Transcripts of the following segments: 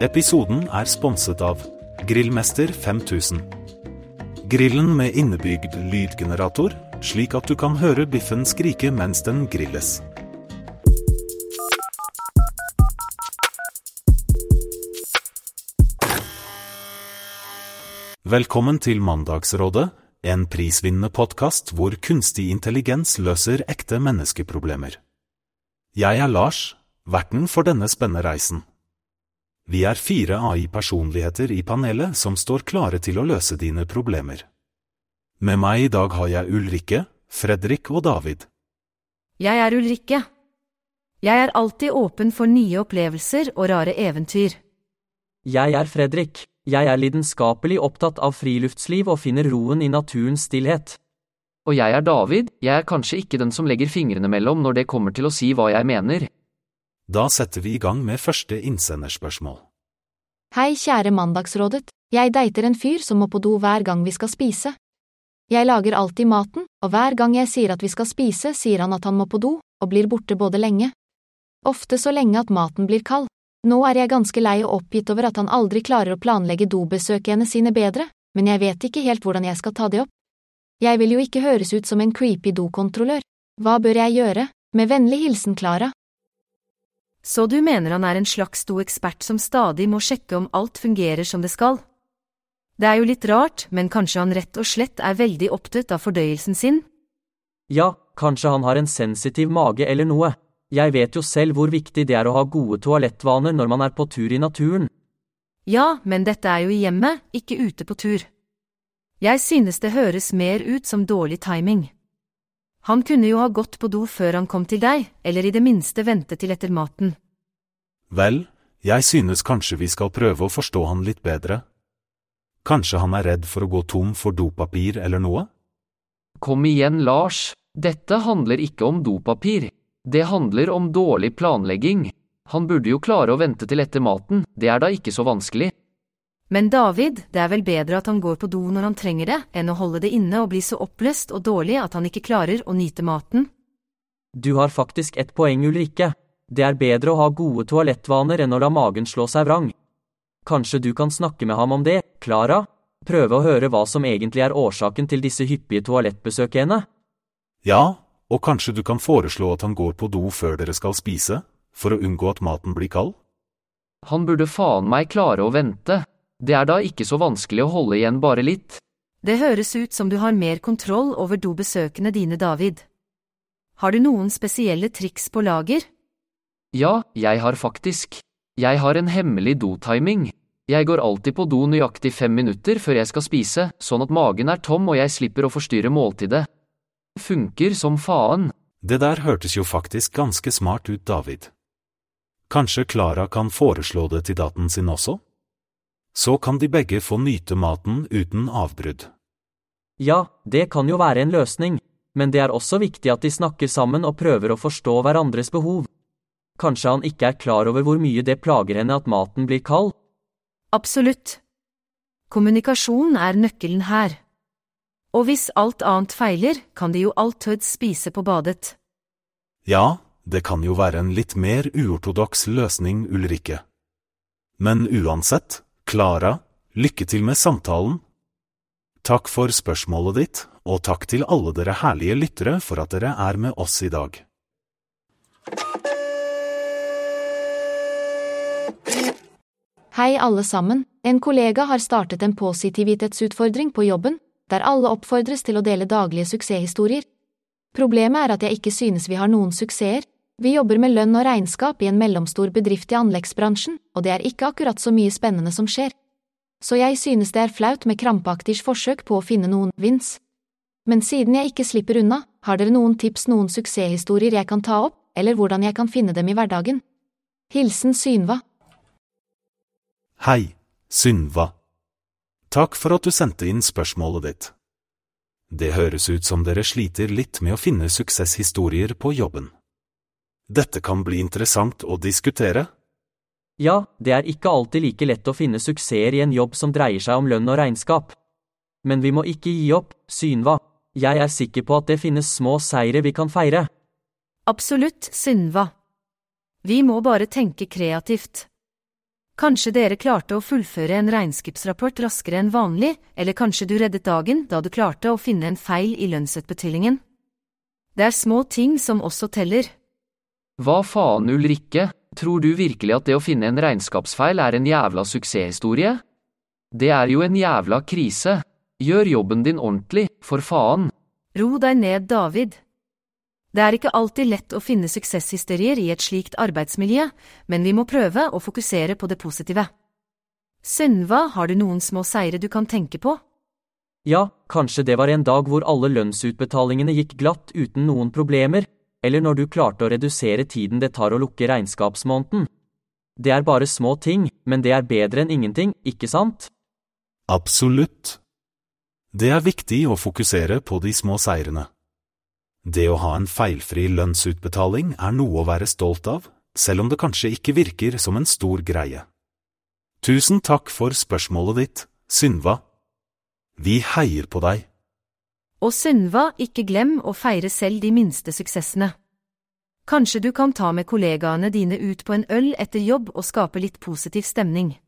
Episoden er sponset av Grillmester 5000. Grillen med innebygd lydgenerator, slik at du kan høre biffen skrike mens den grilles. Velkommen til Mandagsrådet, en prisvinnende podkast hvor kunstig intelligens løser ekte menneskeproblemer. Jeg er Lars, verten for denne spennende reisen. Vi er fire AI-personligheter i panelet som står klare til å løse dine problemer. Med meg i dag har jeg Ulrikke, Fredrik og David. Jeg er Ulrikke. Jeg er alltid åpen for nye opplevelser og rare eventyr. Jeg er Fredrik. Jeg er lidenskapelig opptatt av friluftsliv og finner roen i naturens stillhet. Og jeg er David, jeg er kanskje ikke den som legger fingrene mellom når det kommer til å si hva jeg mener. Da setter vi i gang med første innsenderspørsmål. Hei, kjære Mandagsrådet. Jeg deiter en fyr som må på do hver gang vi skal spise. Jeg lager alltid maten, og hver gang jeg sier at vi skal spise, sier han at han må på do, og blir borte både lenge. Ofte så lenge at maten blir kald. Nå er jeg ganske lei og oppgitt over at han aldri klarer å planlegge dobesøkene sine bedre, men jeg vet ikke helt hvordan jeg skal ta det opp. Jeg vil jo ikke høres ut som en creepy dokontrollør. Hva bør jeg gjøre? Med vennlig hilsen Klara. Så du mener han er en slags doekspert som stadig må sjekke om alt fungerer som det skal? Det er jo litt rart, men kanskje han rett og slett er veldig opptatt av fordøyelsen sin? Ja, kanskje han har en sensitiv mage eller noe. Jeg vet jo selv hvor viktig det er å ha gode toalettvaner når man er på tur i naturen. Ja, men dette er jo i hjemmet, ikke ute på tur. Jeg synes det høres mer ut som dårlig timing. Han kunne jo ha gått på do før han kom til deg, eller i det minste vente til etter maten. Vel, jeg synes kanskje vi skal prøve å forstå han litt bedre. Kanskje han er redd for å gå tom for dopapir eller noe? Kom igjen, Lars, dette handler ikke om dopapir. Det handler om dårlig planlegging. Han burde jo klare å vente til etter maten, det er da ikke så vanskelig. Men David, det er vel bedre at han går på do når han trenger det, enn å holde det inne og bli så oppløst og dårlig at han ikke klarer å nyte maten? Du har faktisk et poeng, Ulrikke. Det er bedre å ha gode toalettvaner enn å la magen slå seg vrang. Kanskje du kan snakke med ham om det, Klara? Prøve å høre hva som egentlig er årsaken til disse hyppige toalettbesøkene? Ja, og kanskje du kan foreslå at han går på do før dere skal spise, for å unngå at maten blir kald? Han burde faen meg klare å vente. Det er da ikke så vanskelig å holde igjen bare litt. Det høres ut som du har mer kontroll over dobesøkene dine, David. Har du noen spesielle triks på lager? Ja, jeg har faktisk. Jeg har en hemmelig dotiming. Jeg går alltid på do nøyaktig fem minutter før jeg skal spise, sånn at magen er tom og jeg slipper å forstyrre måltidet. Funker som faen. Det der hørtes jo faktisk ganske smart ut, David. Kanskje Klara kan foreslå det til daten sin også? Så kan de begge få nyte maten uten avbrudd. Ja, det kan jo være en løsning, men det er også viktig at de snakker sammen og prøver å forstå hverandres behov. Kanskje han ikke er klar over hvor mye det plager henne at maten blir kald? Absolutt. Kommunikasjon er nøkkelen her. Og hvis alt annet feiler, kan de jo alltid spise på badet. Ja, det kan jo være en litt mer uortodoks løsning, Ulrikke. Men uansett, Klara, lykke til med samtalen. Takk for spørsmålet ditt, og takk til alle dere herlige lyttere for at dere er med oss i dag. Hei alle sammen, en kollega har startet en positivitetsutfordring på jobben, der alle oppfordres til å dele daglige suksesshistorier. Problemet er at jeg ikke synes vi har noen suksesser. Vi jobber med lønn og regnskap i en mellomstor bedrift i anleggsbransjen, og det er ikke akkurat så mye spennende som skjer. Så jeg synes det er flaut med krampaktig forsøk på å finne noen vins. Men siden jeg ikke slipper unna, har dere noen tips, noen suksesshistorier jeg kan ta opp, eller hvordan jeg kan finne dem i hverdagen? Hilsen Synva. Hei, Synva. Takk for at du sendte inn spørsmålet ditt. Det høres ut som dere sliter litt med å finne suksesshistorier på jobben. Dette kan bli interessant å diskutere. Ja, det er ikke alltid like lett å finne suksesser i en jobb som dreier seg om lønn og regnskap. Men vi må ikke gi opp, Synva. Jeg er sikker på at det finnes små seire vi kan feire. Absolutt, Synva. Vi må bare tenke kreativt. Kanskje dere klarte å fullføre en regnskapsrapport raskere enn vanlig, eller kanskje du reddet dagen da du klarte å finne en feil i lønnsutbetalingen. Det er små ting som også teller. Hva faen, Ulrikke, tror du virkelig at det å finne en regnskapsfeil er en jævla suksesshistorie? Det er jo en jævla krise. Gjør jobben din ordentlig, for faen. Ro deg ned, David. Det er ikke alltid lett å finne suksesshysterier i et slikt arbeidsmiljø, men vi må prøve å fokusere på det positive. Sunva, har du noen små seire du kan tenke på? Ja, kanskje det var en dag hvor alle lønnsutbetalingene gikk glatt uten noen problemer, eller når du klarte å redusere tiden det tar å lukke regnskapsmåneden. Det er bare små ting, men det er bedre enn ingenting, ikke sant? Absolutt. Det er viktig å fokusere på de små seirene. Det å ha en feilfri lønnsutbetaling er noe å være stolt av, selv om det kanskje ikke virker som en stor greie. Tusen takk for spørsmålet ditt, Synva. Vi heier på deg. Og Sunva, ikke glem å feire selv de minste suksessene. Kanskje du kan ta med kollegaene dine ut på en øl etter jobb og skape litt positiv stemning.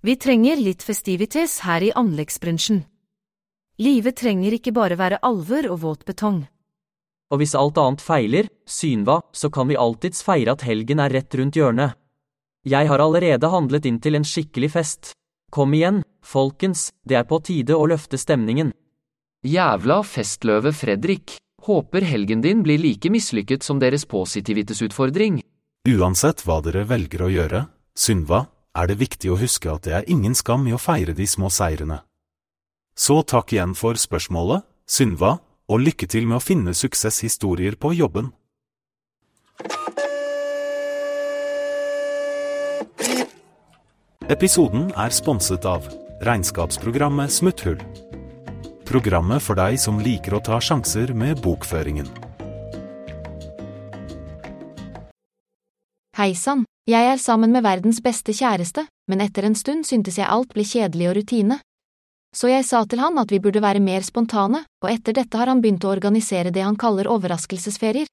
Vi trenger litt festivities her i anleggsbransjen. Livet trenger ikke bare være alvor og våt betong. Og hvis alt annet feiler, synva, så kan vi alltids feire at helgen er rett rundt hjørnet. Jeg har allerede handlet inn til en skikkelig fest. Kom igjen, folkens, det er på tide å løfte stemningen. Jævla festløve Fredrik. Håper helgen din blir like mislykket som deres positivitetsutfordring. Uansett hva dere velger å gjøre, Synva, er det viktig å huske at det er ingen skam i å feire de små seirene. Så takk igjen for spørsmålet, Synva, og lykke til med å finne suksesshistorier på jobben. Episoden er sponset av regnskapsprogrammet Smutthull. Programmet for deg som liker å ta sjanser med bokføringen. Hei sann, jeg er sammen med verdens beste kjæreste, men etter en stund syntes jeg alt ble kjedelig og rutine. Så jeg sa til han at vi burde være mer spontane, og etter dette har han begynt å organisere det han kaller overraskelsesferier.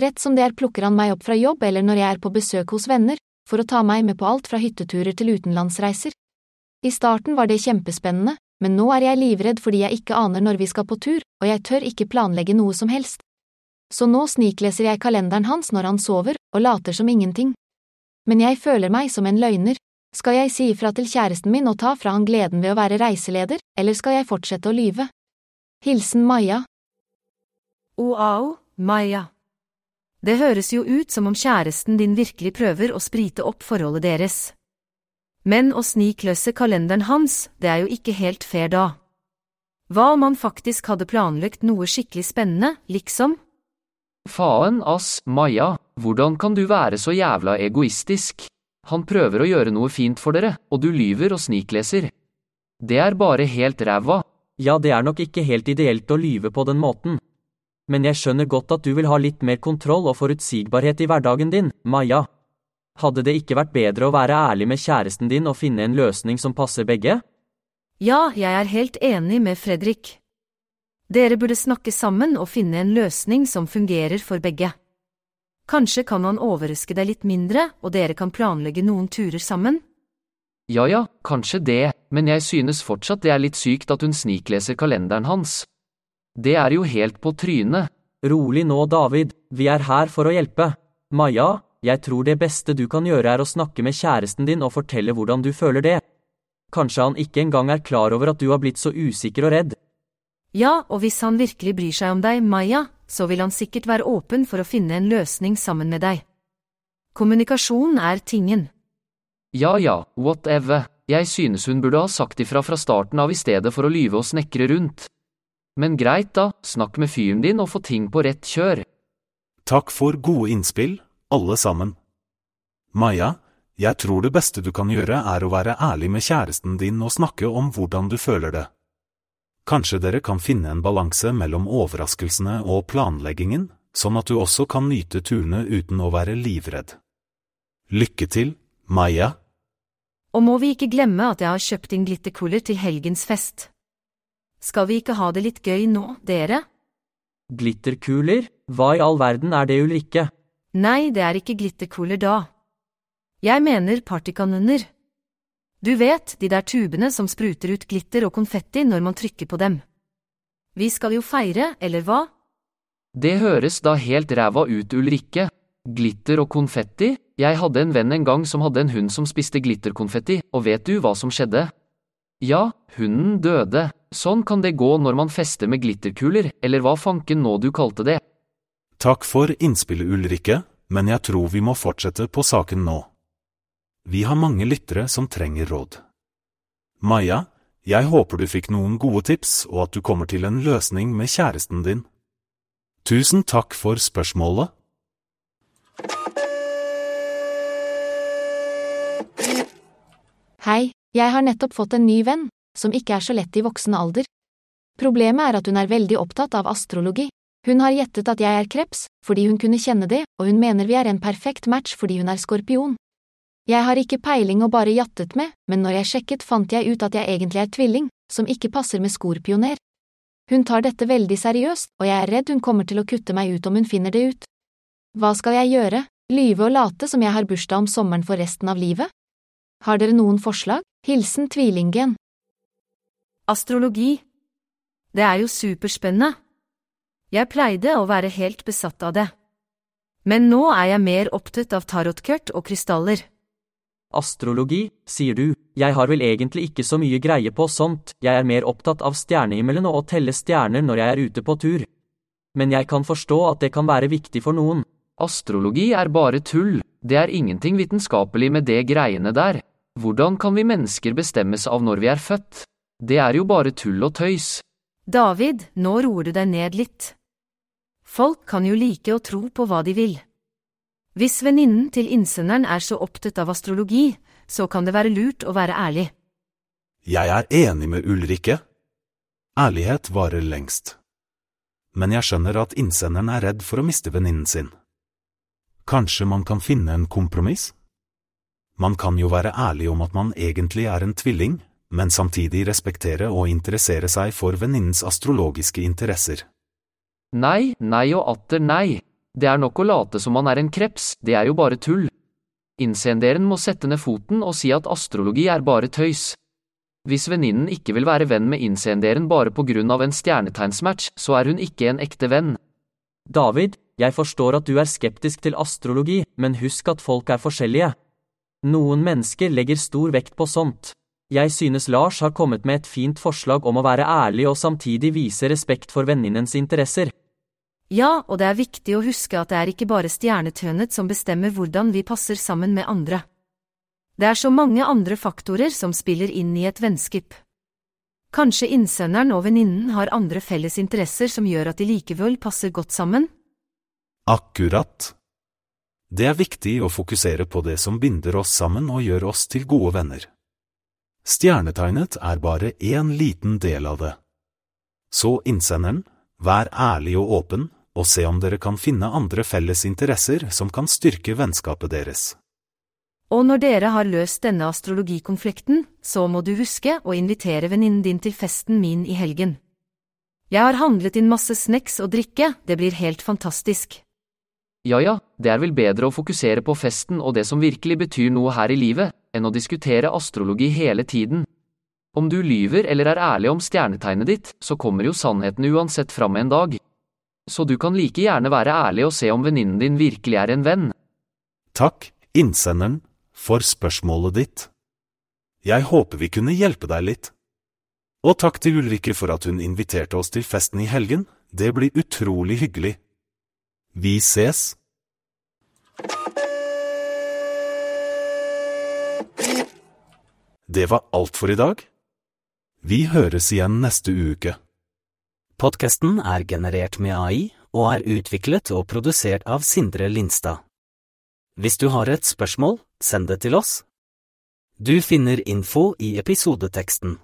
Rett som det er plukker han meg opp fra jobb eller når jeg er på besøk hos venner, for å ta meg med på alt fra hytteturer til utenlandsreiser. I starten var det kjempespennende, men nå er jeg livredd fordi jeg ikke aner når vi skal på tur, og jeg tør ikke planlegge noe som helst. Så nå snikleser jeg kalenderen hans når han sover, og later som ingenting. Men jeg føler meg som en løgner, skal jeg si ifra til kjæresten min og ta fra han gleden ved å være reiseleder, eller skal jeg fortsette å lyve? Hilsen Maja. Oao, Maja. Det høres jo ut som om kjæresten din virkelig prøver å sprite opp forholdet deres. Men å snikløse kalenderen hans, det er jo ikke helt fair da. Hva om han faktisk hadde planlagt noe skikkelig spennende, liksom? Faen ass, Maja, hvordan kan du være så jævla egoistisk? Han prøver å gjøre noe fint for dere, og du lyver og snikleser. Det er bare helt ræva. Ja, det er nok ikke helt ideelt å lyve på den måten. Men jeg skjønner godt at du vil ha litt mer kontroll og forutsigbarhet i hverdagen din, Maja. Hadde det ikke vært bedre å være ærlig med kjæresten din og finne en løsning som passer begge? Ja, jeg er helt enig med Fredrik. Dere burde snakke sammen og finne en løsning som fungerer for begge. Kanskje kan han overraske deg litt mindre, og dere kan planlegge noen turer sammen? Ja ja, kanskje det, men jeg synes fortsatt det er litt sykt at hun snikleser kalenderen hans. Det er jo helt på trynet. Rolig nå, David, vi er her for å hjelpe. Maja, jeg tror det beste du kan gjøre er å snakke med kjæresten din og fortelle hvordan du føler det. Kanskje han ikke engang er klar over at du har blitt så usikker og redd. Ja, og hvis han virkelig bryr seg om deg, Maja, så vil han sikkert være åpen for å finne en løsning sammen med deg. Kommunikasjon er tingen. Ja ja, whatever, jeg synes hun burde ha sagt ifra fra starten av i stedet for å lyve og snekre rundt. Men greit da, snakk med fyren din og få ting på rett kjør. Takk for gode innspill, alle sammen. Maja, jeg tror det beste du kan gjøre er å være ærlig med kjæresten din og snakke om hvordan du føler det. Kanskje dere kan finne en balanse mellom overraskelsene og planleggingen, sånn at du også kan nyte turene uten å være livredd. Lykke til, Maja. Og må vi ikke glemme at jeg har kjøpt inn glitterkuler til helgens fest. Skal vi ikke ha det litt gøy nå, dere? Glitterkuler? Hva i all verden er det, Ulrikke? Nei, det er ikke glitterkuler da. Jeg mener partykanoner. Du vet, de der tubene som spruter ut glitter og konfetti når man trykker på dem. Vi skal jo feire, eller hva? Det høres da helt ræva ut, Ulrikke. Glitter og konfetti? Jeg hadde en venn en gang som hadde en hund som spiste glitterkonfetti, og vet du hva som skjedde? Ja, hunden døde. Sånn kan det gå når man fester med glitterkuler, eller hva fanken nå du kalte det. Takk for innspillet, Ulrikke, men jeg tror vi må fortsette på saken nå. Vi har mange lyttere som trenger råd. Maja, jeg håper du fikk noen gode tips og at du kommer til en løsning med kjæresten din. Tusen takk for spørsmålet. Hei, jeg har nettopp fått en ny venn, som ikke er så lett i voksen alder. Problemet er at hun er veldig opptatt av astrologi. Hun har gjettet at jeg er kreps, fordi hun kunne kjenne det, og hun mener vi er en perfekt match fordi hun er skorpion. Jeg har ikke peiling og bare jattet med, men når jeg sjekket fant jeg ut at jeg egentlig er tvilling, som ikke passer med skorpioner. Hun tar dette veldig seriøst, og jeg er redd hun kommer til å kutte meg ut om hun finner det ut. Hva skal jeg gjøre, lyve og late som jeg har bursdag om sommeren for resten av livet? Har dere noen forslag? Hilsen Tvillingen. Astrologi. Det er jo superspennende. Jeg pleide å være helt besatt av det. Men nå er jeg mer opptatt av tarotkørt og krystaller. Astrologi, sier du, jeg har vel egentlig ikke så mye greie på sånt, jeg er mer opptatt av stjernehimmelen og å telle stjerner når jeg er ute på tur. Men jeg kan forstå at det kan være viktig for noen. Astrologi er bare tull, det er ingenting vitenskapelig med det greiene der. Hvordan kan vi mennesker bestemmes av når vi er født? Det er jo bare tull og tøys. David, nå roer du deg ned litt. Folk kan jo like å tro på hva de vil. Hvis venninnen til innsenderen er så opptatt av astrologi, så kan det være lurt å være ærlig. Jeg er enig med Ulrikke. Ærlighet varer lengst. Men jeg skjønner at innsenderen er redd for å miste venninnen sin. Kanskje man kan finne en kompromiss? Man kan jo være ærlig om at man egentlig er en tvilling, men samtidig respektere og interessere seg for venninnens astrologiske interesser. Nei, nei og atter nei. Det er nok å late som man er en kreps, det er jo bare tull. Innsenderen må sette ned foten og si at astrologi er bare tøys. Hvis venninnen ikke vil være venn med innsenderen bare på grunn av en stjernetegnsmatch, så er hun ikke en ekte venn. David, jeg forstår at du er skeptisk til astrologi, men husk at folk er forskjellige. Noen mennesker legger stor vekt på sånt. Jeg synes Lars har kommet med et fint forslag om å være ærlig og samtidig vise respekt for venninnens interesser. Ja, og det er viktig å huske at det er ikke bare stjernetønet som bestemmer hvordan vi passer sammen med andre. Det er så mange andre faktorer som spiller inn i et vennskap. Kanskje innsenderen og venninnen har andre felles interesser som gjør at de likevel passer godt sammen? Akkurat. Det er viktig å fokusere på det som binder oss sammen og gjør oss til gode venner. Stjernetegnet er bare én liten del av det. Så innsenderen, vær ærlig og åpen, og se om dere kan finne andre felles interesser som kan styrke vennskapet deres. Og når dere har løst denne astrologikonflikten, så må du huske å invitere venninnen din til festen min i helgen. Jeg har handlet inn masse snacks og drikke, det blir helt fantastisk. Ja ja, det er vel bedre å fokusere på festen og det som virkelig betyr noe her i livet, enn å diskutere astrologi hele tiden. Om du lyver eller er ærlig om stjernetegnet ditt, så kommer jo sannheten uansett fram en dag så du kan like gjerne være ærlig og se om venninnen din virkelig er en venn. Takk, innsenderen, for spørsmålet ditt. Jeg håper vi kunne hjelpe deg litt. Og takk til Ulrikke for at hun inviterte oss til festen i helgen, det blir utrolig hyggelig. Vi ses! Det var alt for i dag. Vi høres igjen neste uke. Podkasten er generert med AI og er utviklet og produsert av Sindre Lindstad. Hvis du har et spørsmål, send det til oss. Du finner info i episodeteksten.